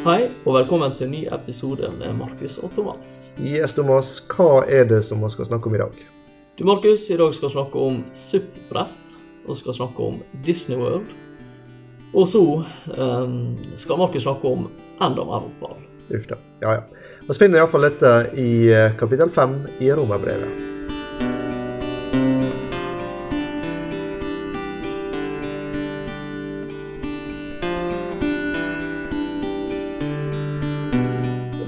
Hei, og velkommen til en ny episode med Markus og Thomas. Yes, Thomas, hva er det som vi skal snakke om i dag? Du, Markus, i dag skal vi snakke om SUP-brett, og skal snakke om Disney World. Og så um, skal Markus snakke om enda mer fotball. Uff da. Ja, ja. Vi finner iallfall dette i eh, kapittel fem i Romerbrevet.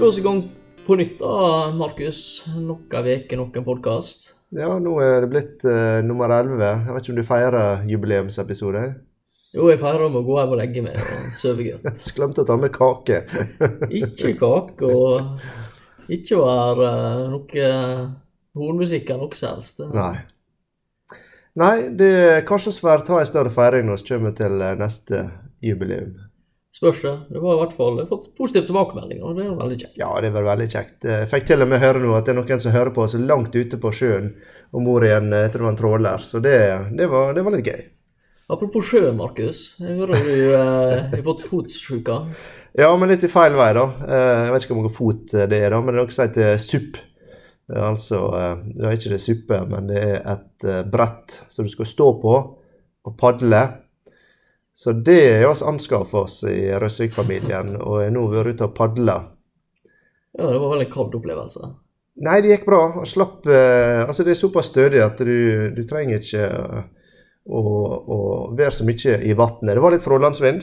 Vi i gang på nytt, da, Markus. Noen uker, noen podkast. Ja, nå er det blitt uh, nummer 11. Jeg vet ikke om du feirer jubileumsepisode? Jo, jeg feirer med å gå hjem og legge meg og sove godt. Glemte å ta med kake. ikke kake, og ikke være uh, noe hornmusikk eller noe som helst. Nei. Nei, det kanskje vi får ta en større feiring når vi kommer til eh, neste jubileum. Spørs det. Det var i hvert fall jeg har fått positive tilbakemeldinger, og det er veldig kjekt. Ja, det var veldig kjekt. Jeg fikk til og med høre nå at det er noen som hører på oss langt ute på sjøen om bord i en, jeg tror det var en tråler, så det, det, var, det var litt gøy. Apropos sjø, Markus. Jeg hører du eh, har fått fotsjuka. Ja, men litt i feil vei, da. Eh, jeg vet ikke hvor mange fot det er, da, men det er noe som heter SUP. Det er Altså, eh, det er ikke det suppe, men det er et brett som du skal stå på og padle så det har vi anskaffa oss i Røsvik-familien, og er nå vært ute og padla. Ja, det var vel en opplevelse? Nei, det gikk bra. Og slapp eh, Altså, det er såpass stødig at du, du trenger ikke å, å, være så mye i vannet. Det var litt frålandsvind,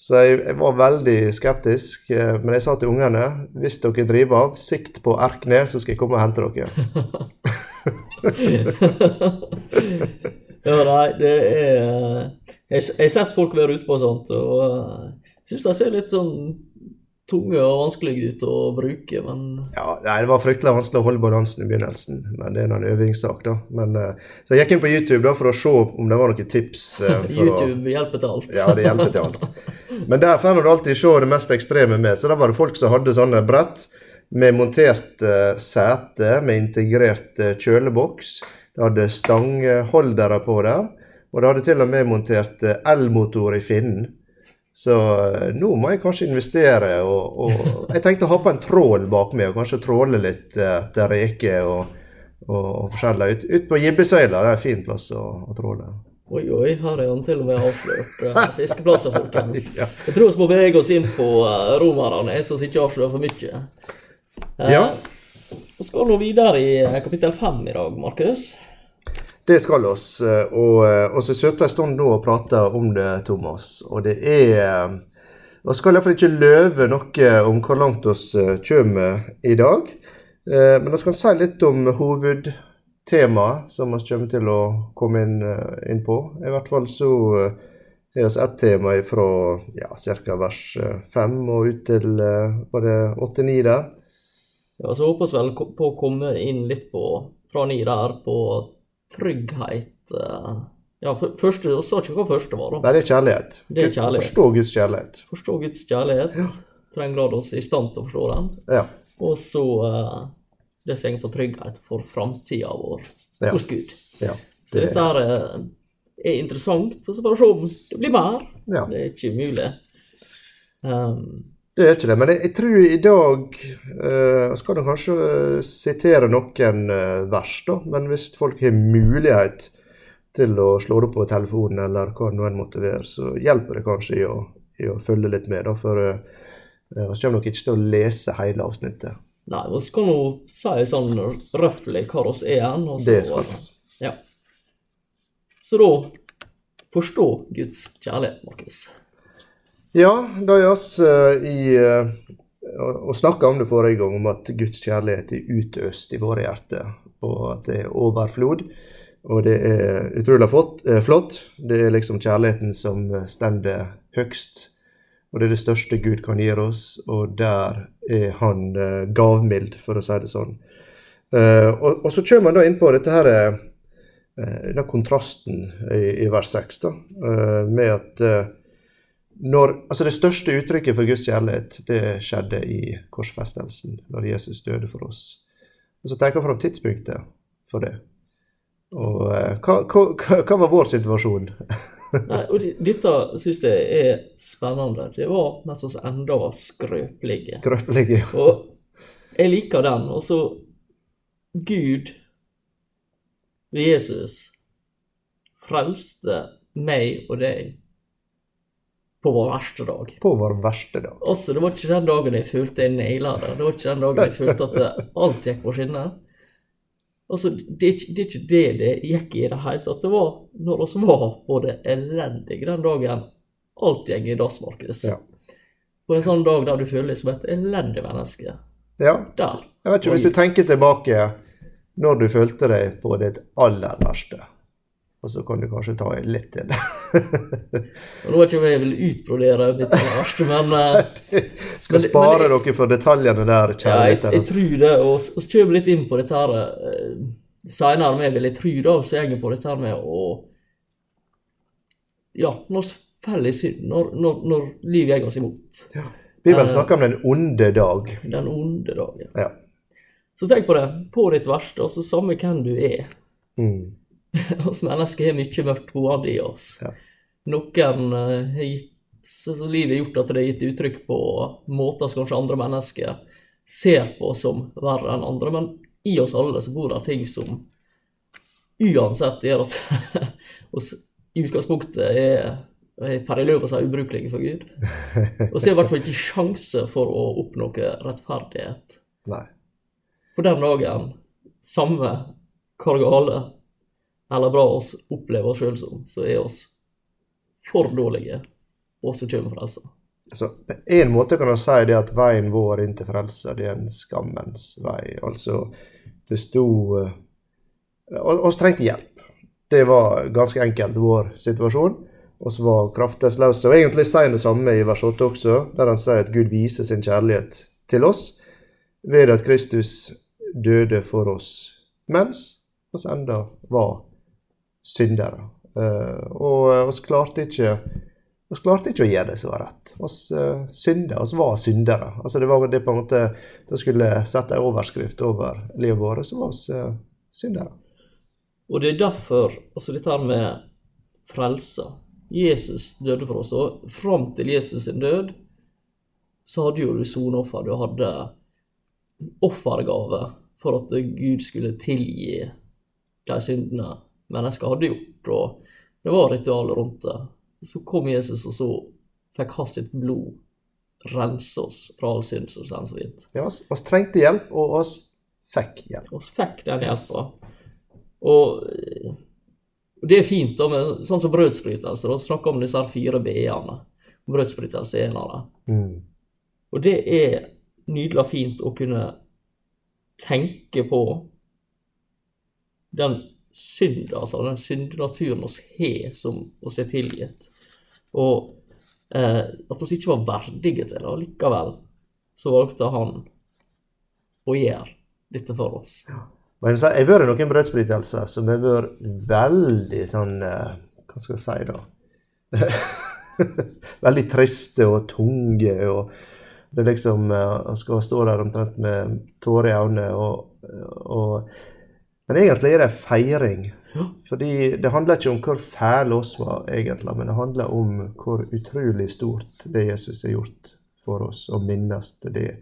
så jeg, jeg, var veldig skeptisk. Eh, men jeg sa til ungene hvis dere driver av, sikt på Erknes, så skal jeg komme og hente dere. ja, nei, det er jeg har sett folk være ute på sånt, og jeg uh, syns det ser litt sånn tunge og vanskelig ut å bruke, men Ja, det var fryktelig vanskelig å holde balansen i begynnelsen, men det er en øvingssak, da. Men, uh, så jeg gikk inn på YouTube da for å se om det var noen tips. Uh, YouTube å... hjelper til alt. ja, det hjelper til alt. Men der får du alltid se det mest ekstreme med. Så da var det folk som hadde sånne brett med montert sete, med integrert kjøleboks. De hadde stangholdere på der. Og det hadde til og med montert eh, elmotor i finnen. Så eh, nå må jeg kanskje investere. Og, og jeg tenkte å ha på en trål bak meg, og kanskje tråle litt eh, etter reker og, og, og forskjellig. Ut, ut på Gibbesøyla, det er en fin plass å, å tråle. Oi, oi, her er han til og med avslørt uh, fiskeplasser, folkens. Jeg tror vi må bevege oss inn på uh, romerne, så vi ikke avslører for mye. Uh, ja. Vi skal nå videre i kapittel fem i dag, Markus. Det skal oss. Eh, og, eh, og så sitter jeg stund nå og prater om det, Thomas. Og det er Vi skal iallfall ikke løve noe om hvor langt eh, kommer i dag. Men vi skal si litt om hovedtemaet som vi kommer til å komme inn, inn på. I hvert fall så er det ett tema fra ja, ca. vers 5 og ut til var det 8-9 der. Ja, så håper vi vel på å komme inn litt på fra 9 der på trygghet eh, Ja, første, jeg sa ikke hva første var, da. Nei, det er kjærlighet. Det er kjærlighet. Forstå Guds kjærlighet. Forstå Guds kjærlighet. Ja. Trenger oss i stand til å forstå den. Ja. Og så uh, det som går på trygghet for framtida vår ja. hos Gud. Ja, det... Så dette her er, er interessant. Og så får vi se om det blir mer. Ja. Det er ikke umulig. Um, det er ikke det, men jeg, jeg tror i dag uh, skal du kanskje uh, sitere noen uh, vers, da. Men hvis folk har mulighet til å slå det på telefonen, eller hva det nå måtte være, så hjelper det kanskje i å, i å følge litt med, da. For vi uh, kommer nok ikke til å lese hele avsnittet. Nei, vi skal nå si sånn røftlig hva vi er hen. Det skal vi. Ja. Så da forstå Guds kjærlighet, Markus. Ja, det vi uh, i uh, og snakka om det forrige gang, om at Guds kjærlighet er utøst i våre hjerter. Og at det er overflod. Og det er utrolig flott. Eh. Det er liksom kjærligheten som stender høgst. Og det er det største Gud kan gi oss, og der er han gavmild, for å si det sånn. Og, så kommer man da inn på dette her, uh, den kontrasten i vers 6, da, med at når, altså Det største uttrykket for Guds kjærlighet det skjedde i korsfestelsen, når Jesus døde for oss. Og Så tenker jeg fram tidspunktet for det. Og eh, hva, hva, hva, var vår situasjon? Nei, og de- dette syns jeg er spennende. Det var nesten enda skrøpelige. Skrøpelige. Og jeg liker den. Og så Gud ved Jesus frelste meg og deg på vår verste dag. På vår verste dag. Altså, Det var ikke den dagen jeg følte jeg naila det. Det var ikke den dagen jeg følte at alt gikk på skinner. Altså, det er, ikke, det er ikke det det gikk i det hele tatt. Det var når vi var på det elendige den dagen alt gikk i dass, Markus. Ja. På en sånn dag der du føler deg som et elendig menneske. Ja. Der. Jeg vet ikke, Hvis du tenker tilbake når du følte deg på ditt aller verste, og så kan du kanskje ta litt til. Nå er ikke jeg vil utbrodere mitt verste, men eh, Skal Men- spare men dere for detaljene der, ja, kjære jeg, jeg tror det. Og vi kommer litt inn på dette her uh, seinere, men jeg vil jeg tro da, så er på dette her med å Ja, når faller i synd, når, når, når livet går oss imot. Bibelen uh, snakker om den onde dag. Den onde dagen. Ja. Så tenk på det. På ditt verste, altså samme hvem du er. Mm. oss mennesker har mye mørkt hode i oss. Ja. Noen eh, har gitt så så livet har gjort at det har gitt uttrykk på måter som kanskje andre mennesker ser på som verre enn andre, men i oss alle så bor det ting som uansett gjør at oss i utgangspunktet er per i løpet av ubrukelige for Gud. Og så er i hvert fall ikke sjanse for å oppnå rettferdighet. Nei. For den dagen, samme hvor gale eller bra oss opplever oss sjøl som, så er oss for dårlige, og så kommer frelsa. Altså, på en måte kan man si det at veien vår inn til frelse, det er en skammens vei. Altså, det sto Vi og- trengte hjelp. Det var ganske enkelt vår situasjon. oss var kraftesløse. Og egentlig sier han det samme i vers 8 også, der han sier at Gud viser sin kjærlighet til oss ved at Kristus døde for oss mens oss enda var syndere. Eh, og oss klarte ikke vi klarte ikke å gjøre det som var rett. Oss uh, synda, oss var syndere. Altså Det var det på en måte Da skulle sette en overskrift over livet vårt, så var oss uh, syndere. Og det er derfor altså dette her med frelsa Jesus døde for oss, og fram til Jesus sin død så hadde jo du soneoffer. Du hadde offergave for at Gud skulle tilgi de syndene mennesker hadde gjort. Og det var ritualer rundt det. Så kom Jesus, og så fikk hans sitt blod rense oss fra all synd, som det så fint. Ja, oss, oss trengte hjelp, og oss fikk hjelp. Og så fikk den hjelpa. Og og det er fint, da, med sånn som brødsbrytelse. Vi snakker om disse fire b-ene. Brødsbrytelse er en av dem. Mm. Og det er nydelig og fint å kunne tenke på den synd, altså den syndnaturen oss har, som oss er tilgitt. Og eh, at oss ikke var verdige til det, og likevel så valgte han å gjøre dette for oss. Men jeg har vært noen brødsbrytelser som har vært veldig sånn eh, Hva skal jeg si, da? veldig triste og tunge. og det er liksom Han skal stå der omtrent med tårer i øynene. Og, og, men egentlig er det en feiring. Fordi det handler ikke om hvor fæle oss var, egentlig, men det handler om hvor utrolig stort det Jesus har gjort for oss, og minnes det.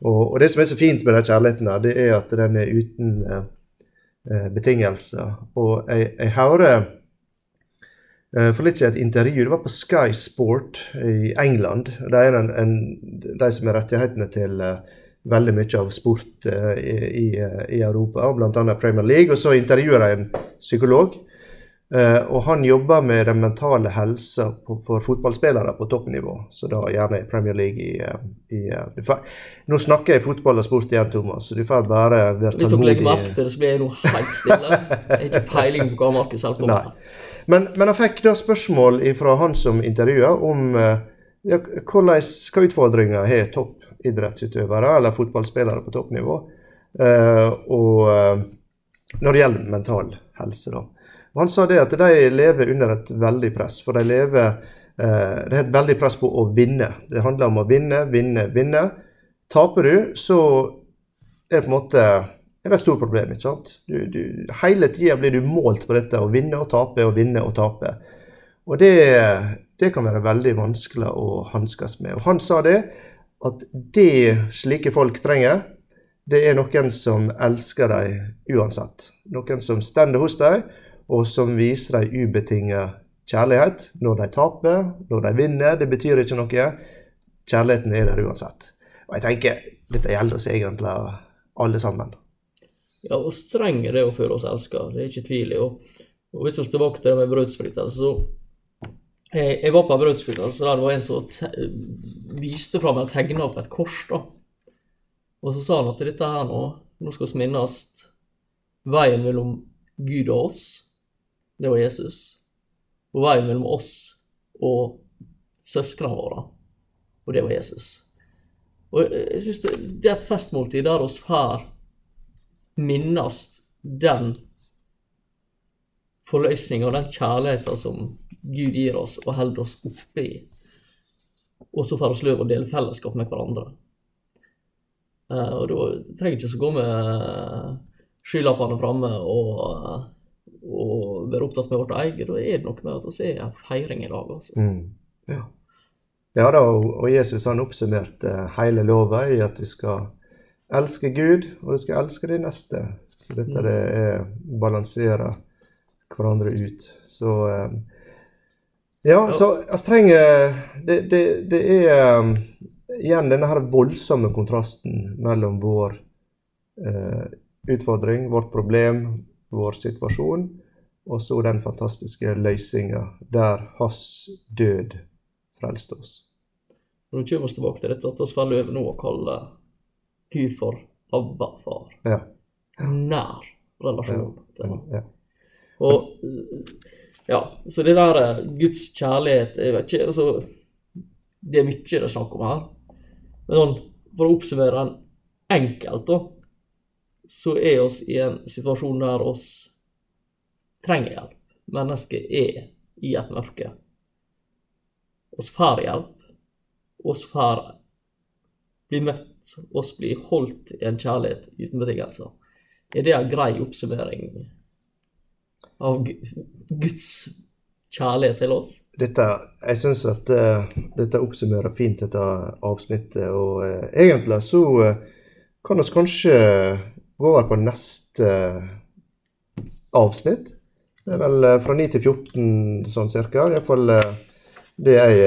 Og, og det som er så fint med den kjærligheten, her, det er at den er uten eh, eh, betingelser. Og jeg, jeg hører eh, for litt siden et intervju, det var på Sky Sport i England. Det er en, en, de som har rettighetene til eh, veldig mye av sport uh, i, i, i Europa, bl.a. Premier League. Og så intervjuer jeg en psykolog. Uh, og han jobber med den mentale helsa for fotballspillere på toppnivå. Så da gjerne i Premier League i, eh, i eh, får, Nå snakker jeg fotball og sport igjen, Thomas, så du får bare være Hvis dere legger merke til det, så blir jeg nå helt stille. Jeg har ikke peiling på hva Markus holder på med. Men, men jeg fikk da spørsmål fra han som intervjua, om ja, hvordan, hva utfordringer har toppidrettsutøvere eller fotballspillere på toppnivå eh, og eh, når det gjelder mental helse. da. Han sa det at de lever under et veldig press, for de lever eh, Det er et veldig press på å vinne. Det handler om å vinne, vinne, vinne. Taper du, så er det på en måte det et stort problem. ikke sant? Du, du, hele tida blir du målt på dette, å vinne og tape og vinne og tape. Og det, det kan være veldig vanskelig å hanskes med. Og han sa det, at det slike folk trenger, det er noen som elsker dem uansett. Noen som stender hos dem, og som viser dem ubetinget kjærlighet når de taper, når de vinner. Det betyr ikke noe. Kjærligheten er der uansett. Og jeg tenker, dette gjelder oss egentlig alle sammen. Ja, og trenger det å føle oss elska, det er ikke tvil i. Og hvis vi er tilbake til det med brødsbrytelse, så jeg, jeg, var på Brødsfjorda, så der var en som viste fram og tegna opp et kors. da. Og så sa han at dette her nå, nå skal vi minnes veien mellom Gud og oss, det var Jesus. Og veien mellom oss og søsknene våre, og det var Jesus. Og jeg synes det, det er et festmåltid der oss får minnes den forløsninga og den kjærligheten som Gud gir oss og holder oss oppe i. Og så får vi lov å dele fellesskap med hverandre. Uh, og da trenger ikke å gå med skylappene framme og, og være opptatt med vårt eget. Da er det noe med at vi er en feiring i lag. Altså. Mm. Ja. ja da, og Jesus han oppsummerte hele lova i at vi skal elske Gud, og du skal elske de neste. Så dette mm. det er balansere hverandre ut. Så uh, ja, så vi trenger det, det, det er um, igjen denne her voldsomme kontrasten mellom vår eh, utfordring, vårt problem, vår situasjon, og så den fantastiske løsninga der hans død frelste oss. Nå kommer vi tilbake til dette at vi faller over nå å kalle Gud for Abba, far. Ja. Nær relasjon til ham. Ja. Og ja, så det der eh, Guds kjærlighet jeg vet ikke, altså, Det er mye det er snakk om her. Men sånn, for å oppsummere den enkelt, da, så er oss i en situasjon der oss trenger hjelp. Mennesket er i et mørke. Oss får hjelp. Oss får bli møtt. Oss blir holdt i en kjærlighet uten betingelser. Er det en grei oppsummering av Guds kjærlighet til oss? Dette, jeg syns at uh, dette oppsummerer fint dette avsnittet. Og uh, egentlig så uh, kan vi kanskje gå over på neste avsnitt. Det er vel fra 9 til 14 sånn cirka. Iallfall det jeg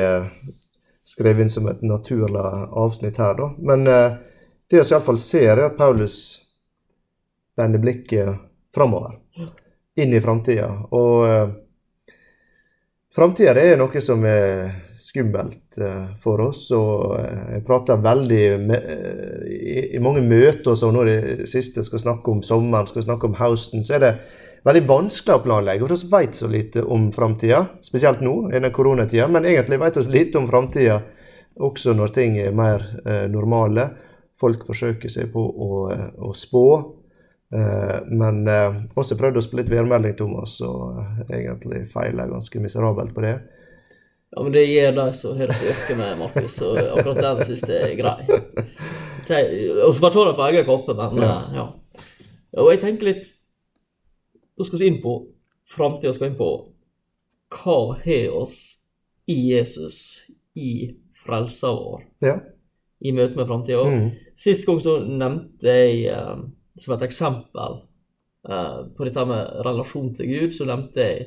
skrev inn som et naturlig avsnitt her, da. Men det vi iallfall ser, er at Paulus vender blikket framover. Inn i framtida. Og Framtida er noe som er skummelt eh, for oss. og eh, Jeg prater veldig med, i, i mange møter som nå det siste skal snakke om sommeren, skal snakke om høsten, så er det veldig vanskelig å planlegge. For vi vet så lite om framtida, spesielt nå under koronatida. Men egentlig vet vi lite om framtida også når ting er mer eh, normale. Folk forsøker seg på å, å spå. Eh, men eh, også prøvde å spille litt værmelding, Thomas, og eh, egentlig feila ganske miserabelt på det. Ja, men det gir de som har det yrke med, Markus, og akkurat den syns jeg er grei. Og så bare det på egen koppe, men ja. ja. Og jeg tenker litt Da skal vi inn på framtida, skal vi inn på hva har oss i Jesus, i frelsa vår, ja. i møte med framtida. Mm. Sist gang så nevnte jeg som et eksempel uh, på dette med relasjon til Gud, så nevnte jeg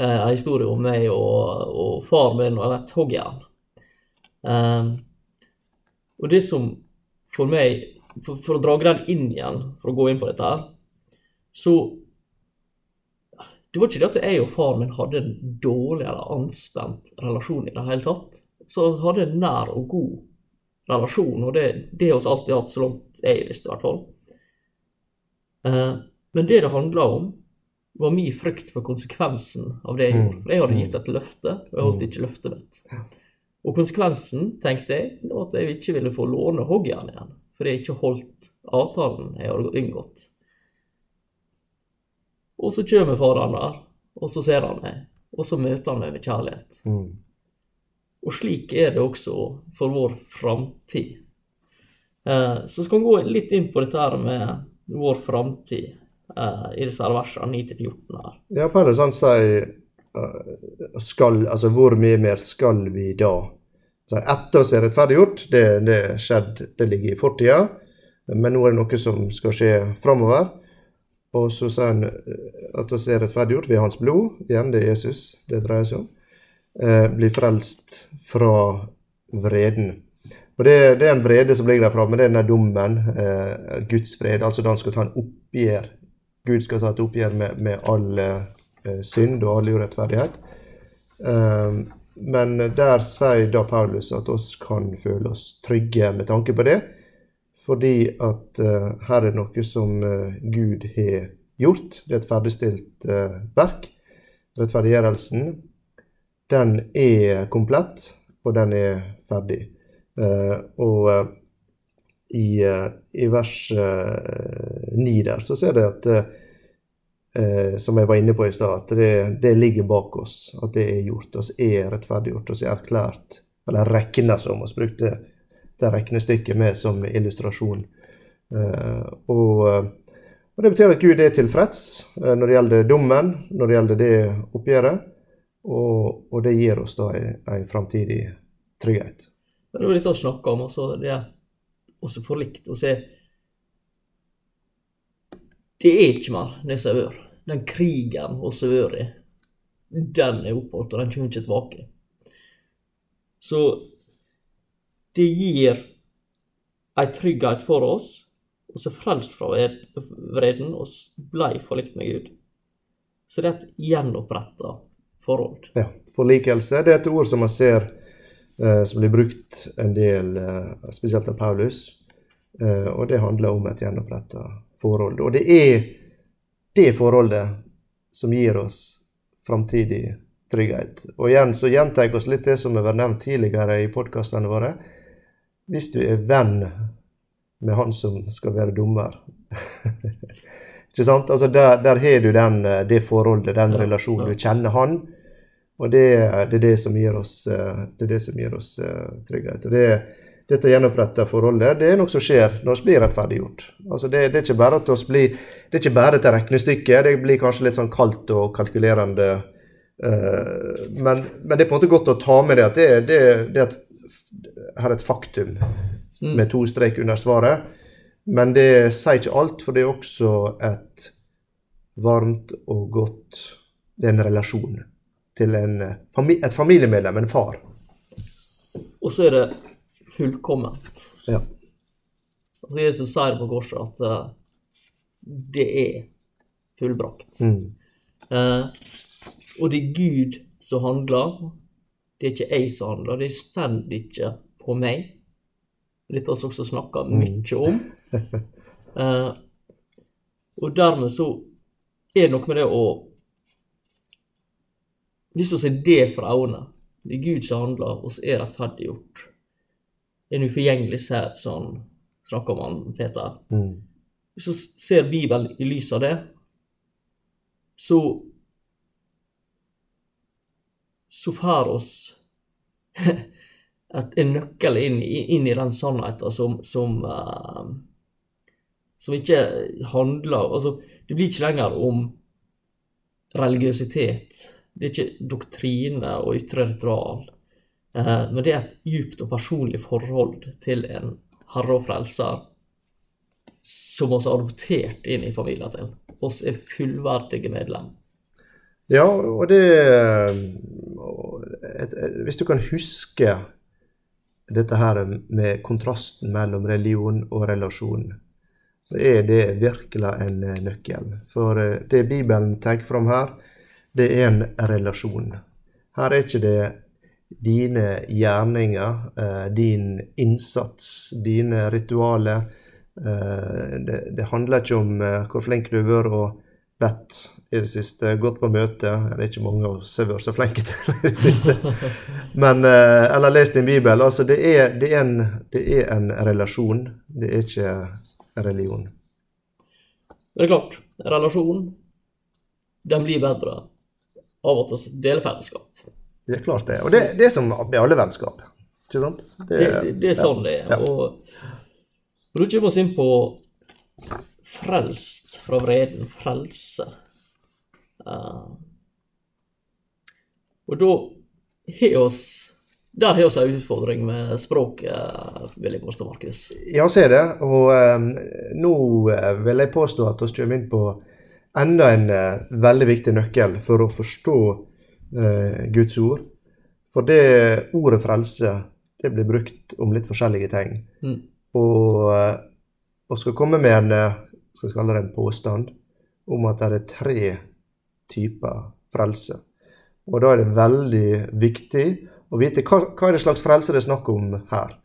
uh, en historie om meg og, og far min og et hoggjern. Um, og det som for meg for, for, å dra den inn igjen, for å gå inn på dette så Det var ikke det at jeg og far min hadde en dårlig eller anspent relasjon i det hele tatt. Så hadde en nær og god relasjon, og det har vi alltid hatt, så langt jeg visste i hvert fall. Eh, men det det handla om, var min frykt for konsekvensen av det jeg gjorde. For jeg hadde gitt et løfte, og jeg holdt ikke løftet mitt. Og konsekvensen, tenkte jeg, var at jeg ikke ville få låne hoggjernet igjen. For jeg ikke holdt avtalen jeg hadde inngått. Og så kommer faren der, og så ser han meg, og så møter han meg med kjærlighet. Mm. Og slik er det også for vår framtid. Eh, så skal vi gå litt inn på dette her med vår framtid uh, i disse versene 9-14 her. Ja, på en sånn si uh, skal, altså Hvor mye mer skal vi da? Så etter oss er rettferdiggjort, det, det skjedd, det ligger i fortida. Men nå er det noe som skal skje framover. Og så sier han at oss er rettferdiggjort ved hans blod. Igjen, det er Jesus det dreier seg om. Eh, blir frelst fra vreden. Og det, det, er en vrede som ligger der framme. Det er denne dommen. Eh, Guds fred. Altså da han skal ta en oppgjør. Gud skal ta et oppgjør med, med all eh, synd og all urettferdighet. Eh, men der sier da Paulus at oss kan føle oss trygge med tanke på det. Fordi at uh, her er noe som uh, Gud har gjort. Det er et ferdigstilt uh, verk. Rettferdiggjørelsen, den er komplett, og den er ferdig. Og i, i, vers 9 der så ser det at som jeg var inne på i stad, at det, det, ligger bak oss. At det er gjort. oss er rettferdiggjort. oss er erklært, eller regna som oss brukte det regnestykket med som illustrasjon. Eh, og, eh, og, Det betyr at Gud er tilfreds eh, når det gjelder dommen, når det gjelder det oppgjøret. Og, og det gir oss da en framtidig trygghet. Det er litt å snakke om, altså, det er også forlikt å se Det er ikke mer det som har vært. Den krigen vi har vært den er oppholdt, og den kommer ikke tilbake. Så det gir en trygghet for oss. og så frelst fra vreden og blei forlikt med Gud. Så det er et gjenoppretta forhold. Ja, Forlikelse det er et ord som man ser som blir brukt en del, eh, spesielt av Paulus. Eh, og det handler om et gjenoppretta forhold. Og det er det forholdet som gir oss framtidig trygghet. Og igjen så gjentar jeg oss litt det som har vært nevnt tidligere i podkastene våre hvis du er venn med han som skal være dommer. Ikke sant? Altså der, der har du den, eh, det forholdet, den relasjonen. Du kjenner han. Og det, det, er det som gir oss, eh, det det som gir oss uh, trygghet. Og det, dette gjenoppretta forholdet det er noe som skjer når vi blir rettferdiggjort. Altså det, det, er ikke bare at blir, det er ikke bare et regnestykke. Det blir kanskje litt sånn kaldt og kalkulerende. Uh, men, men, det er på en måte godt å ta med det at det, det, det er et her er et faktum mm. med to strek under svaret. Men det sier ikke alt, for det er også et varmt og godt Det er en relasjon til en, et familiemedlem, en far. Og så er det fullkomment. Ja. Altså Jesus sier på korset at uh, det er fullbrakt. Mm. Uh, og det er Gud som handler, det er ikke jeg som handler. Det står ikke på meg. Dette har vi også snakka mm. mye om. uh, og dermed så er det noe med det å Hvis vi ser det for øynene, det er Gud som handler, oss er rettferdiggjort. En uforgjengelig sær, som snakker om han Peter. Mm. Hvis vi ser Bibelen i lys av det, så så får oss en nøkkel inn, inn, i den sannheten som, som, uh, som ikke handler altså, Det blir ikke lenger om religiøsitet. Det er ikke doktrine og ytre ritual. Uh, men det er et djupt og personlig forhold til en herre og frelser som vi har adoptert inn i familien til. oss er fullverdige medlemmer. Ja, og det et, et, Hvis du kan huske dette her med kontrasten mellom religion og relasjon, så er det virkelig en eh, nøkkel. For eh, det Bibelen tar fram her, det er en relasjon. Her er ikke det dine gjerninger, eh, din innsats, dine ritualer. Det, det handler ikke om hvor flink du har vært og bedt i det siste. Gått på møte. Det er ikke mange av oss har vært så flinke til i det siste. Men, eh, eller lest din bibel. Altså, det er, det, er en, det er, en, relasjon. Det er ikke religion. Det er klart. Relasjon, den blir bedre av at vi deler fellesskap. Det er klart det. Og det, det er som med alle vennskap. Ikke sant? Det, det er sånn det er. Ja. Og, da kommer vi inn på frelst fra vreden. Frelse. Uh, Og da har oss der har vi en utfordring med språket, vil jeg påstå, Markus. Ja, så er det. Og um, nå vil jeg påstå at vi kommer inn på enda en uh, veldig viktig nøkkel for å forstå uh, Guds ord. For det ordet frelse, det blir brukt om litt forskjellige ting. Mm. Og vi uh, skal komme med en, skal kalle det en påstand om at det er tre typer frelse. Og da er det veldig viktig å vite hva, hva er det slags frelse det er snakk om her.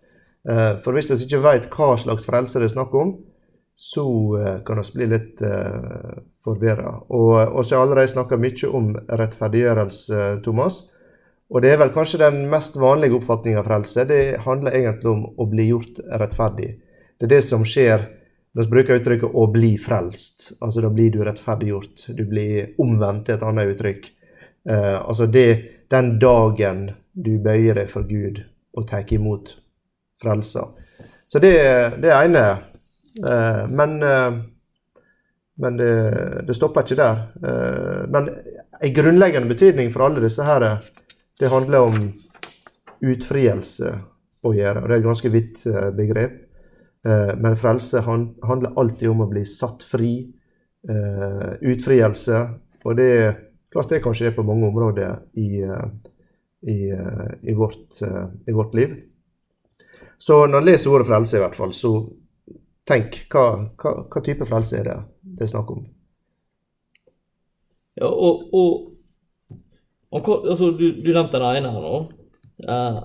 For hvis vi ikke vet hva slags frelse det er snakk om, så uh, kan vi bli litt uh, forvirra. Og vi har allerede snakka mye om rettferdiggjørelse, Thomas. Og det er vel kanskje den mest vanlige oppfatninga av frelse. Det handler egentlig om å bli gjort rettferdig. Det er det som skjer når vi bruker uttrykket 'å bli frelst'. Altså da blir du rettferdiggjort. Du blir omvendt til et annet uttrykk. Uh, altså det, den dagen du bøyer deg for Gud og tar imot frelsa. Så det, det ene. Uh, men uh, men det, det, stopper ikke der. men en grunnleggende betydning for alle disse her, det handler om utfrielse å gjøre. og Det er et ganske vidt begrep. men frelse handler alltid om å bli satt fri. utfrielse. Og det er Klart det kanskje er på mange områder i, eh, i, eh, i, vårt, eh, i vårt, liv. Så når en leser ordet frelse, i hvert fall, så tenk hva, hva, hva type frelse er det det er snakk om? Ja, og, og, og altså, du, du, nevnte det ene her nå. Eh,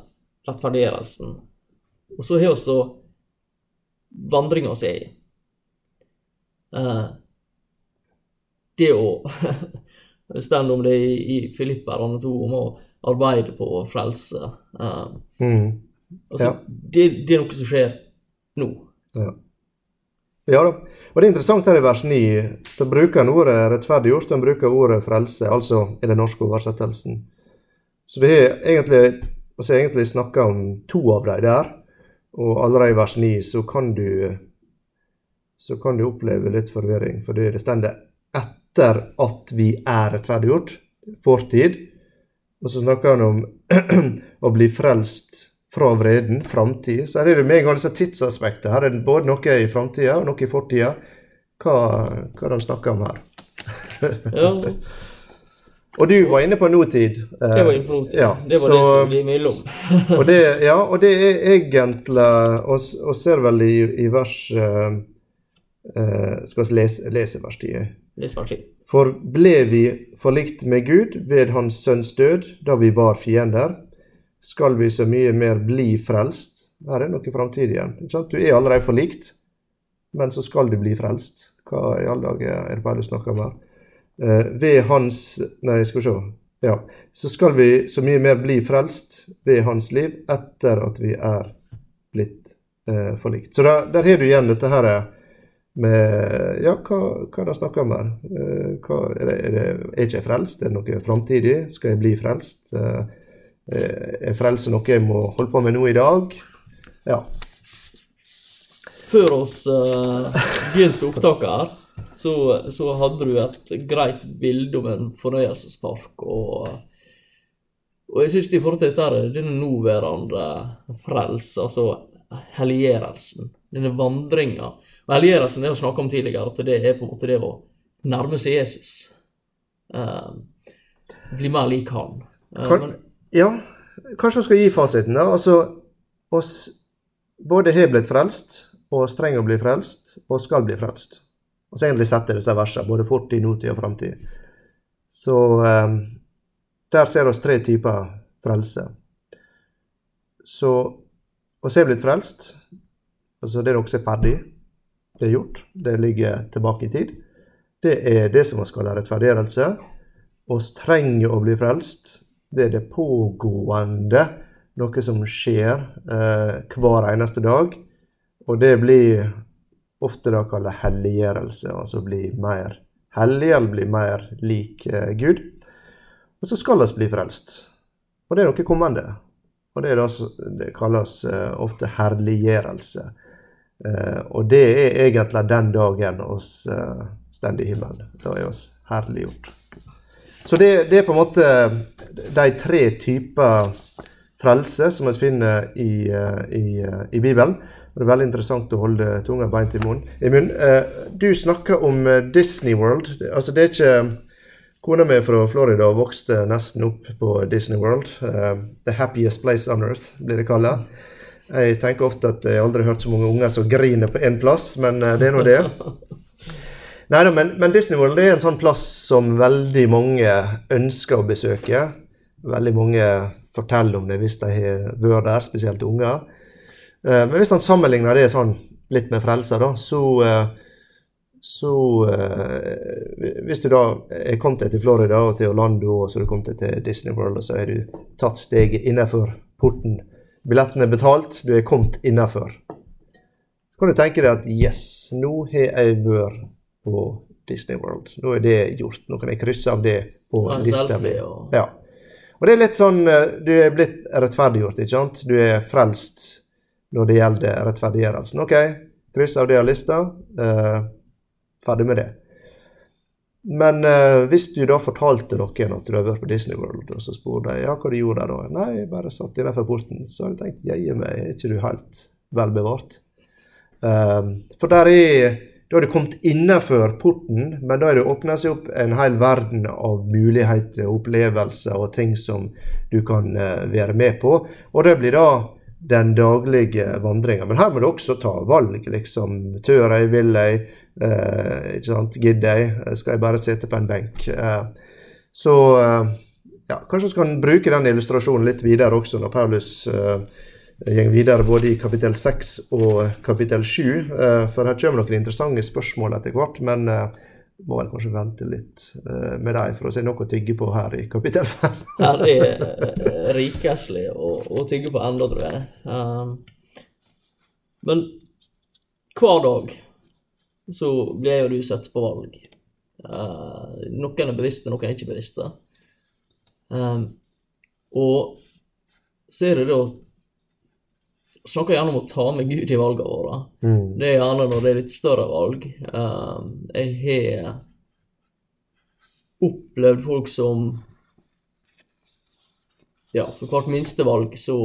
rettferdiggjørelsen. Og så har vi vandringa vi er i. Eh, det å Det står om det i, i Filipper 2 om å arbeide på frelse. Eh, mm. altså, ja. det, det, er noe som skjer nå. Ja. Ja da. Og det er interessant her i vers 9. Da bruker han ordet 'rettferdiggjort', han bruker ordet 'frelse', altså i den norske oversettelsen. Så vi har egentlig, altså egentlig snakka om to av dem der. Og allerede i vers 9 så kan du så kan du oppleve litt forvirring, for det står etter at vi er rettferdiggjort, fortid. Og så snakker han om å bli frelst fra vreden, framtid. Så her er det med en gang disse tidsaspektet. Her er det både noe i framtida og noe i fortida. Hva, hva han snakker om her? ja. Og du var inne på nåtid. Jeg var inne på nåtid. Ja, det var så, det som ble imellom. og det, ja, og det er egentlig Og ser vel i, i vers uh, uh, Skal vi lese, lese vers 10? For ble vi forlikt med Gud ved Hans Sønns død, da vi var fiender, skal vi så mye mer bli frelst. Her er noe framtid igjen. Du er allerede forlikt, men så skal du bli frelst. Hva i alle dager er det bare du snakker om her? Eh, ved Hans Nei, skal vi se. Ja. Så skal vi så mye mer bli frelst ved Hans liv etter at vi er blitt eh, forlikt. Så der, har du igjen dette her med Ja, hva, hva det snakker om her? Eh, hva, er, det, er, det, er ikke jeg frelst? Er det noe framtidig? Skal jeg bli frelst? Eh, er frelse noe jeg må holde på med nå i dag? Ja. Før oss uh, begynte opptaket her, så, så, hadde du et greit bilde om en fornøyelsespark. Og, og jeg syns i forhold til dette, denne nåværende frelse, altså helliggjørelsen, denne vandringa helliggjørelsen er å snakke om tidligere, at det er på en måte det å nærme seg Jesus. Uh, bli mer lik han. Uh, kan, men, ja, kanskje vi skal gi fasiten, da. Altså, oss både har blitt frelst, og trenger å bli frelst, og skal bli frelst. Og så egentlig setter disse versene, både fortid, nåtid og framtid. Så um, der ser vi tre typer frelse. Så oss har blitt frelst, altså det er også er ferdig det er gjort. Det ligger tilbake i tid. Det er det som vi kaller rettferdiggjørelse. Vi trenger å bli frelst. Det er det pågående, noe som skjer eh, hver eneste dag. Og det blir ofte da kalt helliggjørelse, altså bli mer hellig eller bli mer lik eh, Gud. Og så skal vi bli frelst. Og det er noe kommende. Og det, da, det kalles eh, ofte herliggjørelse. Uh, og det er egentlig den dagen oss eh, står i himmelen. Da er oss herliggjort. Så det, det, er på en måte de tre typer frelse som vi finner i, eh, i, eh, i Bibelen. Det er veldig interessant å holde tunga beint i munnen. Munnen. Du snakker om Disney World. Altså, det er ikke Kona mi fra Florida og vokste nesten opp på Disney World. the happiest place on earth, blir det kalla. Jeg tenker ofte at jeg aldri har hørt så mange unger som griner på én plass, men det er nå det. Nei da, men, men, Disney World er en sånn plass som veldig mange ønsker å besøke. Veldig mange forteller om det hvis de har vært der, spesielt unger. Uh, men hvis man sammenligner det sånn litt med frelser, da, så, uh, så uh, Hvis du da er kommet deg til Florida og til Orlando, og så er du kommet deg til Disney World, og så har du tatt steget innenfor porten. Billetten er betalt, du er kommet innenfor. Så kan du tenke deg at yes, nå har jeg vært på Disney World. Nå er det gjort. Nå kan jeg krysse av det på lista mi. Og... Ja. Og det er litt sånn eh, Du er blitt rettferdiggjort, ikke sant? Du er frelst når det gjelder rettferdiggjørelsen. OK, kryss av det av lista. Uh, ferdig med det. Men uh, hvis du da fortalte noen at du har vært på Disney World, og så spurte de ja, hva du gjorde da? Nei, jeg bare satt innenfor porten. Så har jeg tenkt jøye meg, er ikke du helt vel bevart? Uh, for der er da har du kommet innenfor porten, men da er det åpna seg opp en hel verden av muligheter, opplevelser og ting som du kan uh, være med på. Og det blir da den daglige vandringa. Men her må du også ta valg, liksom. Tør jeg, vil jeg, eh, ikke sant, gidder jeg, skal jeg bare sitte på en benk? Eh, så ja, kanskje vi kan bruke den illustrasjonen litt videre også, når Paulus uh, går videre både i kapittel 6 og kapittel 7. Eh, for her kommer noen interessante spørsmål etter hvert. Men eh, må vel kanskje vente litt eh, med dem for å se noe å tygge på her i kapittel 5. her er rikeslig å, å, tygge på enda, tror jeg. Um, men hver dag så blir jo du sett på valg. Uh, noen er bevisste, noen er ikke bevisste. Um, og ser du da snakker gjerne om å ta med Gud i valgene våre. Mm. Det er gjerne når det er litt større valg. Uh, jeg har opplevd folk som Ja, for hvert minste valg så,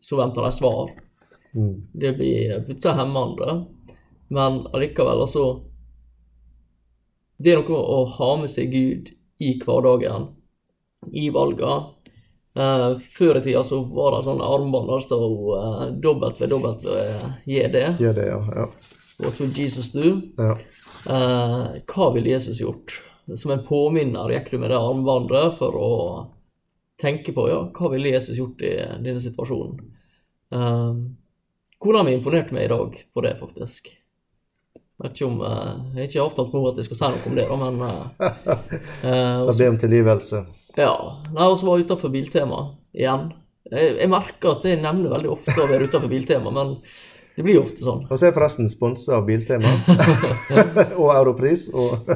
så venter de svar. Mm. Det blir plutselig hemmende. Men allikevel, altså Det er noe å ha med seg Gud i hverdagen, i valgene Uh, før i tida så var det sånne armbånd sto uh, WWJD. JD, ja, ja. What will Jesus do? Ja. Uh, hva ville Jesus gjort? Som en påminner gikk du med det armbåndet for å tenke på ja, hva ville Jesus gjort i denne situasjonen. Uh, Kona mi imponerte meg i dag på det, faktisk. Jeg vet ikke om, uh, jeg har ikke avtalt med henne at jeg skal si noe om det, da, men uh, Da be om tilgivelse. Ja. Nei, og så var jeg utafor Biltema igjen. Jeg, jeg, merker at jeg nevner veldig ofte å være utafor Biltema, men det blir jo ofte sånn. Og så er forresten sponsa av Biltema. og Europris. Og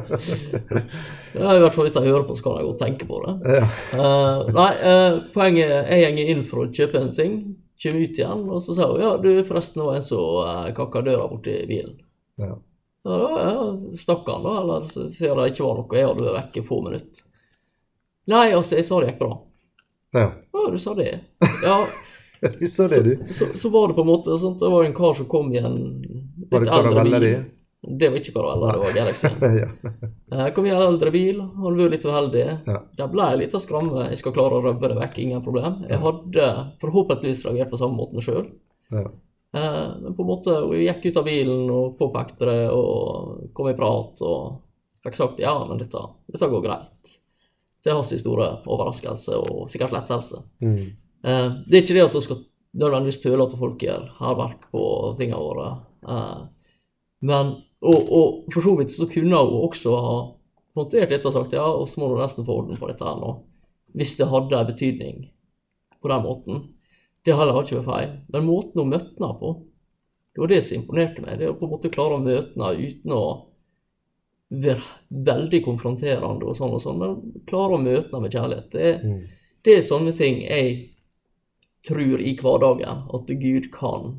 ja, I hvert fall hvis de hører på, så kan jeg godt tenke på det. Ja. Uh, nei, uh, poenget er jeg går inn for å kjøpe en ting, kommer ut igjen, og så sier hun ja, du forresten var en som uh, kakka døra borti bilen. Ja. Ja, ja, Stakk han, da? Eller så sier det ikke var noe, jeg hadde vært vekk i få minutter. Nei, altså, jeg sa det bra. Ja. Å, du sa det? Ja. du sa det, du. Så, så, så, var det på en måte sånn Det var en kar som kom i en litt eldre bil. De? Det var ikke Caravella, det var Galaxy. ja. Eh, kom i en eldre bil, han var litt uheldig. Ja. Der ble litt av skramme. Jeg skal klare å rømme det vekk, ingen problem. Jeg hadde forhåpentligvis reagert på samme måten sjøl. Ja. Eh, men på en måte, vi gikk ut av bilen og påpekte det og kom i prat og fikk sagt ja, men dette, dette går greit til hans store overraskelse og sikkert lettelse. Mm. Eh, det er ikke det at du skal nødvendigvis tøle at folk gjør hærverk på tingene våre. Eh, men, og, og, for så vidt så kunne hun også ha håndtert dette og sagt ja, og så må du nesten få orden på dette her nå. Hvis det hadde en betydning på den måten. Det heller har ikke vært feil. Men måten hun møtte henne på, det var det som imponerte meg. Det å på en måte klare å møte henne uten å veldig konfronterende og sånn og sånn, men klarer å møte dem med kjærlighet. Det, mm. det, er sånne ting jeg tror i hverdagen at Gud kan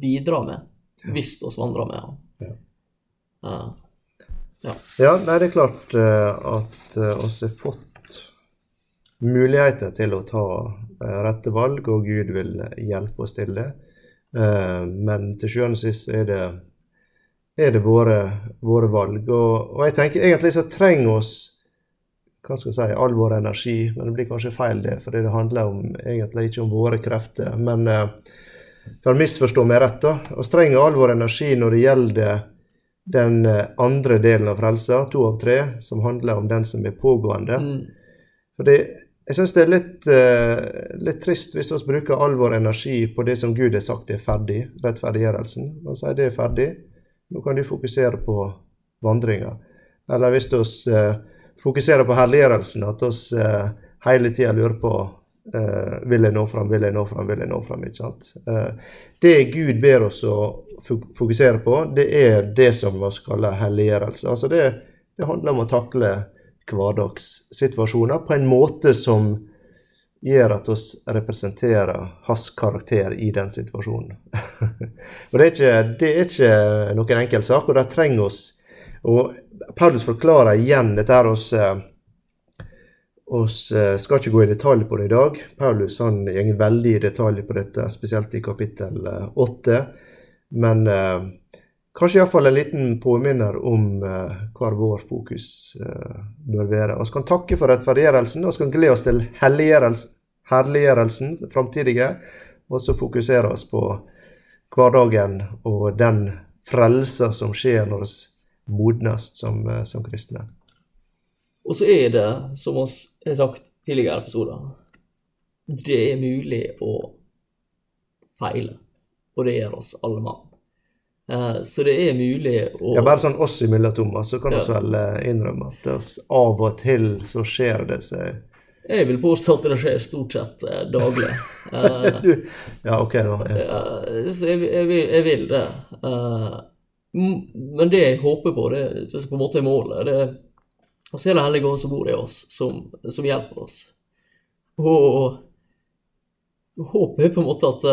bidra med, hvis vi vandrer med ham. Ja. Uh. Ja. ja, nei, det er klart uh, at uh, oss har fått muligheter til å ta uh, rette valg, og Gud vil hjelpe oss til det. Men til sjuende og sist er det, er det våre, våre valg. Og, og, jeg tenker egentlig så trenger oss hva skal jeg si, all vår energi, men det blir kanskje feil det, for det handler om, egentlig ikke om våre krefter. Men for å misforstå meg rett, da, vi trenger all vår energi når det gjelder den eh, andre delen av frelsa, to av tre, som handler om den som er pågående. Mm. Fordi jeg syns det er litt, uh, litt, trist hvis vi bruker all vår energi på det som Gud har sagt er ferdig, rettferdiggjørelsen. Han sier det er ferdig, nå kan du fokusere på vandringa. Eller hvis vi eh, fokuserer på herliggjørelsen, at vi eh, hele tida lurer på eh, vil jeg nå fram, vil jeg nå fram, vil jeg nå fram. ikke sant? Uh, det Gud ber oss å fokusere på, det er det som vi kaller helliggjørelse. Altså det, det, handler om å takle hverdagssituasjoner på en måte som gjør at oss representerer hans karakter i den situasjonen. og det er, ikke, det er ikke noen enkel sak, og det trenger oss. Og Paulus forklarer igjen dette her oss oss vi eh, skal ikke gå i detalj på det i dag. Paulus han går veldig i detalj på dette, spesielt i kapittel eh, åtte. Men eh, kanskje iallfall en liten påminner om eh, hvor vår fokus eh, bør være. Vi kan takke for rettferdiggjørelsen, vi kan glede oss til herliggjørelsen, framtidige, og så fokusere oss på hverdagen og den frelsa som skjer når vi modnes som, eh, som kristne. Og så er det, som vi har sagt tidligere episoder, det er mulig å feile. Og det gjør oss alle mann. Uh, så det er mulig å Ja, bare sånn oss imellom, Thomas, så kan vi ja. vel uh, innrømme at av og til så skjer det seg Jeg vil påstå at det skjer stort sett uh, daglig. ja, ok, da. Ja. så jeg, jeg, vil, jeg, vil, det. men det jeg håper på, det, det som på en måte er målet, det og så er det Hellige Ånd som bor i oss, som, som hjelper oss. Og, håpet er på en måte at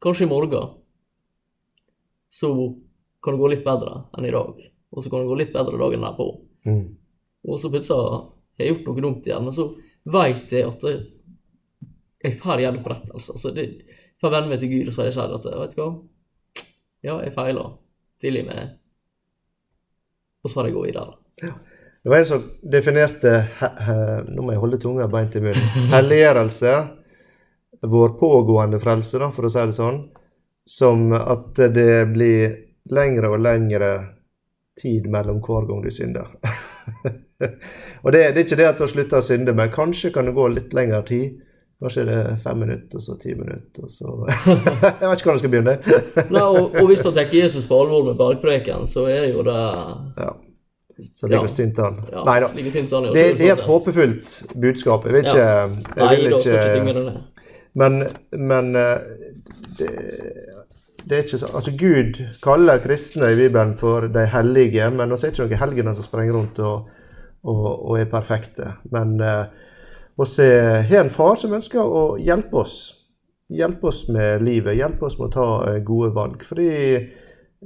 kanskje i morgen så kan det gå litt bedre enn i dag. Og så kan det gå litt bedre dagen derpå. Mm. Og så plutselig har jeg gjort noe dumt igjen, men så veit jeg at jeg får gjenopprettelse. Altså, det, får venne meg til Gud, og så har jeg sagt at vet du hva, ja, jeg feila. Tilgi meg. Og så får jeg gå videre. Ja. Det var en som definerte Nå må jeg holde tunga beint i munnen. Helliggjørelse, vår pågående frelse, da, for å si det sånn, som at det blir lengre og lengre tid mellom hver gang du synder. og det, det, er ikke det at du slutter å synde, men kanskje kan det gå litt lengre tid. Kanskje er det fem minutter, og så ti minutter, og så Jeg vet ikke hvordan jeg skal begynne. Nei, og, og hvis du tar Jesus på alvor med bergpreken, så er jo det ja. Så ligger ja. tynt an. Ja, Nei da. Det, det, er et håpefullt budskap. Jeg vil ikke, ja. jeg vil ikke, ikke Men, men eh, det, det, er ikke så Altså, Gud kaller kristne i Bibelen for de hellige, men vi er ikke noen helgener som sprenger rundt og, og, og er perfekte. Men vi uh, har en far som ønsker å hjelpe oss. Hjelpe oss med livet, hjelpe oss med å ta eh, gode valg. Fordi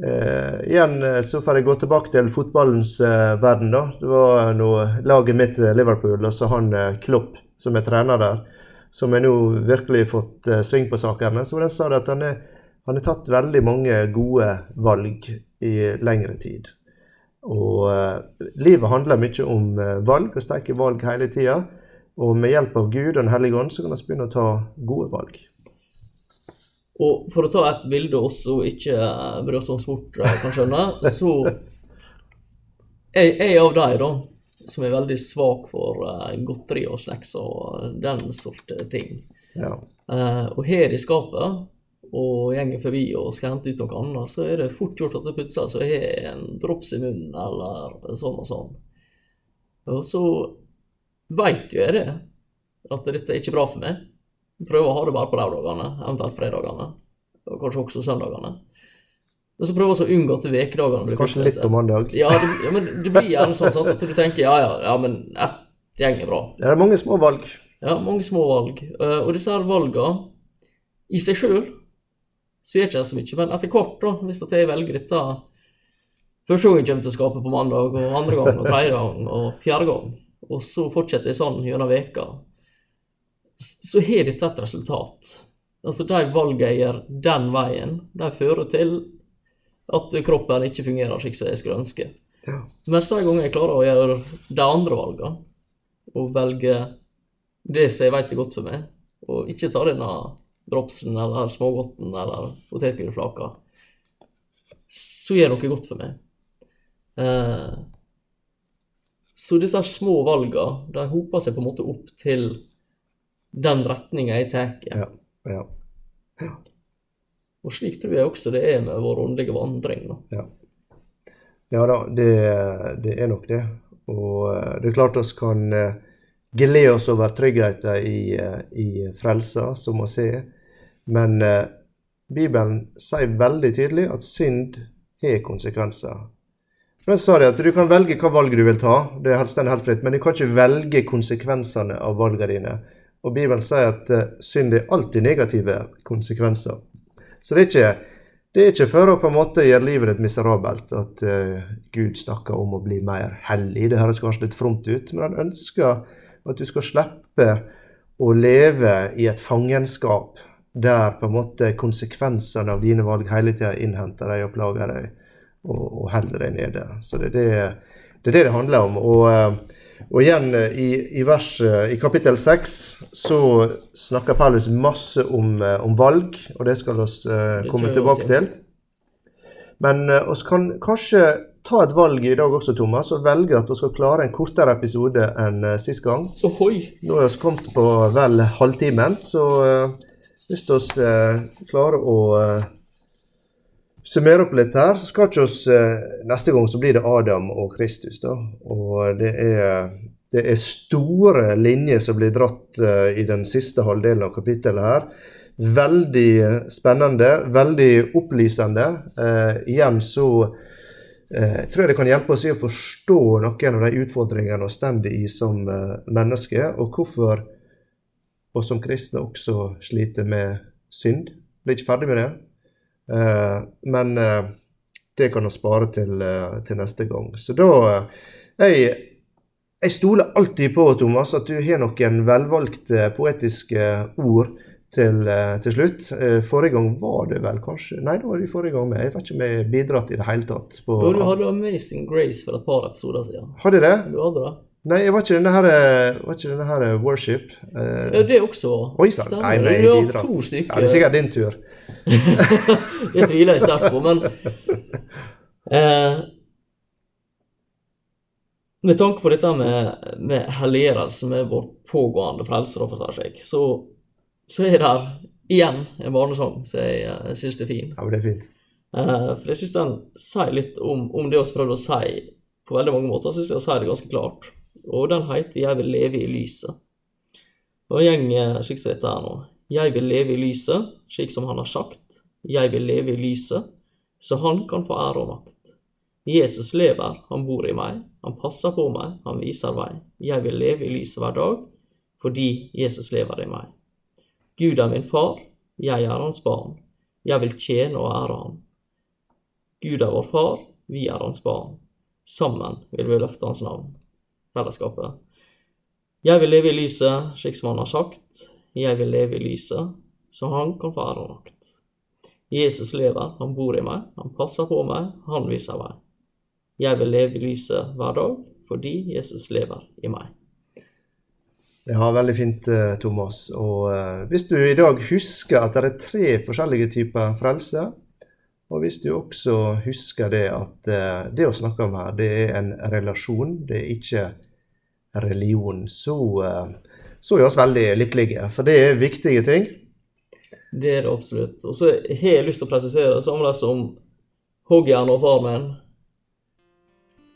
Uh, igjen eh, så får jeg gå tilbake til fotballens uh, verden. da. Det var nå laget mitt Liverpool og så han Klopp, som er trener der, som har nå virkelig fått sving på sakene. Så sa det at han har tatt veldig mange gode valg i lengre tid. Og livet handler mye om valg, og sterke valg hele tida. Og med hjelp av Gud og Den hellige ånd så kan vi begynne å ta gode valg. Og for å ta et bilde også, ikke bry oss om sport, kan skjønne, så jeg er av de da, som er veldig svak for uh, godteri og snacks og den sorte ting. Ja. Uh, og her i skapet, og gjenger forbi og skal hente ut noe annet, så er det fort gjort at det plutselig så har en drops i munnen eller sånn og sånn. Og så veit jo jeg det, at dette er ikke bra for meg. Prøver å ha det bare på lørdagene, eventuelt fredagene, og kanskje også søndagene. Og så prøve å unngå at ukedagene blir Kanskje litt om mandag? Ja, det, ja, men det blir gjerne sånn sant, at du tenker ja, ja, ja, men ett gjeng er bra. Ja, det er mange små valg. Ja, mange små valg. Uh, og disse her valgene i seg sjøl så er det ikke så mye, men etter hvert, da, hvis jeg velger dette Første gang kommer til å skape på mandag, og andre gang, og tredje gang, og fjerde gang. Og så fortsetter jeg sånn gjennom veka. Så har dette et resultat. Altså, de valgene jeg gjør den veien, de fører til at kroppen ikke fungerer slik som jeg skulle ønske. Ja. Mens de gangene jeg klarer å gjøre de andre valgene, og velge det som jeg vet er godt for meg, og ikke ta denne dropsen eller smågodten eller potetgullflaka, så gjør noe godt for meg. Eh, så disse små valgene de hoper seg på en måte opp til den retninga jeg tar. Ja, ja. ja. Og slik tror jeg også det er med vår åndelige vandring. Da. Ja. ja da, det, det, er nok det. Og eh, det er klart vi kan eh, glede oss over tryggheten i, i frelsa, som vi ser. Men Bibelen sier veldig tydelig at synd har konsekvenser. Men sa de at du kan velge hva valg du vil ta, det er helst helt fritt, men du kan ikke velge konsekvensene av valgene dine. Og Bibelen sier at eh, synd er alltid negative konsekvenser. Så det er, ikke, det er ikke for å på en måte gjøre livet ditt miserabelt at uh, Gud snakker om å bli mer hellig. Det høres kanskje litt fromt ut, men han ønsker at du skal slippe å leve i et fangenskap der på en måte konsekvensene av dine valg hele tida innhenter deg og plager deg og, og holder deg nede. Så det er det, det er det, det handler om. Og, eh, og igjen, eh, i, i, vers, eh, i kapittel 6 så snakker Paulus masse om, om valg, og det skal vi komme tilbake til. Men vi kan kanskje ta et valg i dag også, Thomas, og velge at vi skal klare en kortere episode enn sist gang. Så høy! Nå er vi kommet på vel halvtimen, så hvis vi klarer å summere opp litt her, så skal ikke oss eh, Neste gang så blir det Adam og Kristus, da. Og det er, det er store linjer som blir dratt uh, i den siste halvdelen av kapittelet her. Veldig spennende, veldig opplysende. Igjen så uh, tror jeg det kan hjelpe oss i å forstå noen av de utfordringene vi står i som mennesker, og hvorfor vi som kristne også sliter med synd. Blir ikke ferdig med det. Eh, men eh, det kan vi spare til, eh, til, neste gang. Så da jeg, jeg stoler alltid på, Thomas, at du har noen velvalgte poetiske ord til, til, slutt. Forrige gang var det vel kanskje Nei, det var det forrige gang med. Jeg vet ikke om jeg har bidratt i det hele tatt. På, du hadde Amazing Grace for et par episoder siden. Hadde det? Du hadde det? Nei, var ikke denne her, var ikke denne her worship. ja, det også. Oi sann. Nei, men jeg bidratt. Ja, det er sikkert din tur. det tviler jeg sterkt på, men uh, Med tanke på dette med, med helliggjørelse med vår pågående frelser, så, så er det igjen en barnesang som jeg, jeg syns er fin. Ja, men det er fint. Uh, for jeg syns den sier litt om, om det vi prøvde å si på veldig mange måter. Syns jeg sier det ganske klart. Og den heter 'Jeg vil leve i lyset'. Og gjenger slik som dette her nå. Jeg vil leve i lyset, slik som han har sagt. Jeg vil leve i lyset, så han kan få ære og makt. Jesus lever, han bor i meg, han passer på meg, han viser vei. Jeg vil leve i lyset hver dag, fordi Jesus lever i meg. Gud er min far, jeg er hans barn. Jeg vil tjene og ære ham. Gud er vår far, vi er hans barn. Sammen vil vi løfte hans navn. Fellesskapet. Jeg vil leve i lyset, slik som han har sagt. Jeg vil leve i lyset, så han kan få ære og makt. Jesus lever, han bor i meg, han passer på meg, han viser vei. Jeg vil leve i lyset hver dag fordi Jesus lever i meg. Ja, veldig fint, eh, Thomas. Og uh, hvis du i dag husker at det er tre forskjellige typer frelse, og hvis du også husker det at uh, det å snakke om her, det er en relasjon, det er ikke religion, så uh, så er vi veldig lykkelige. For det er viktige ting. Det er det absolutt. Og så har jeg lyst til å presisere samme som hoggjern og farmen.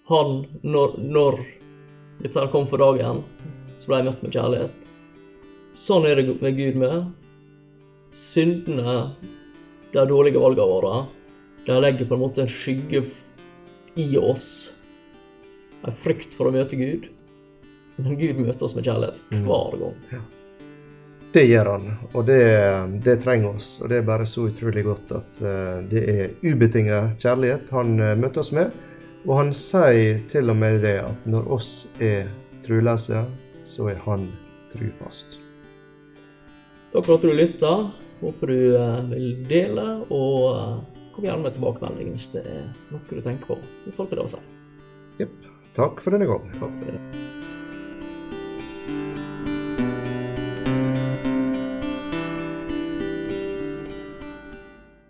Han, når, når dette kom for dagen, så ble jeg møtt med kjærlighet. Sånn er det med Gud med. Syndene, de dårlige valgene våre, de legger på en måte en skygge i oss. En frykt for å møte Gud. Men Gud møter oss med kjærlighet mm. hver gang. Ja. Det gjør han, og det, det, trenger oss. Og det er bare så utrolig godt at uh, det er ubetinget kjærlighet han uh, møter oss med. Og han sier til og med det at når oss er truløse, så er han trufast. Takk for at du lytta. Håper du eh, vil dele, og eh, kom gjerne med tilbakemelding hvis det er noe du tenker på i forhold til det å si. Jepp. Takk for denne gang. Takk for det.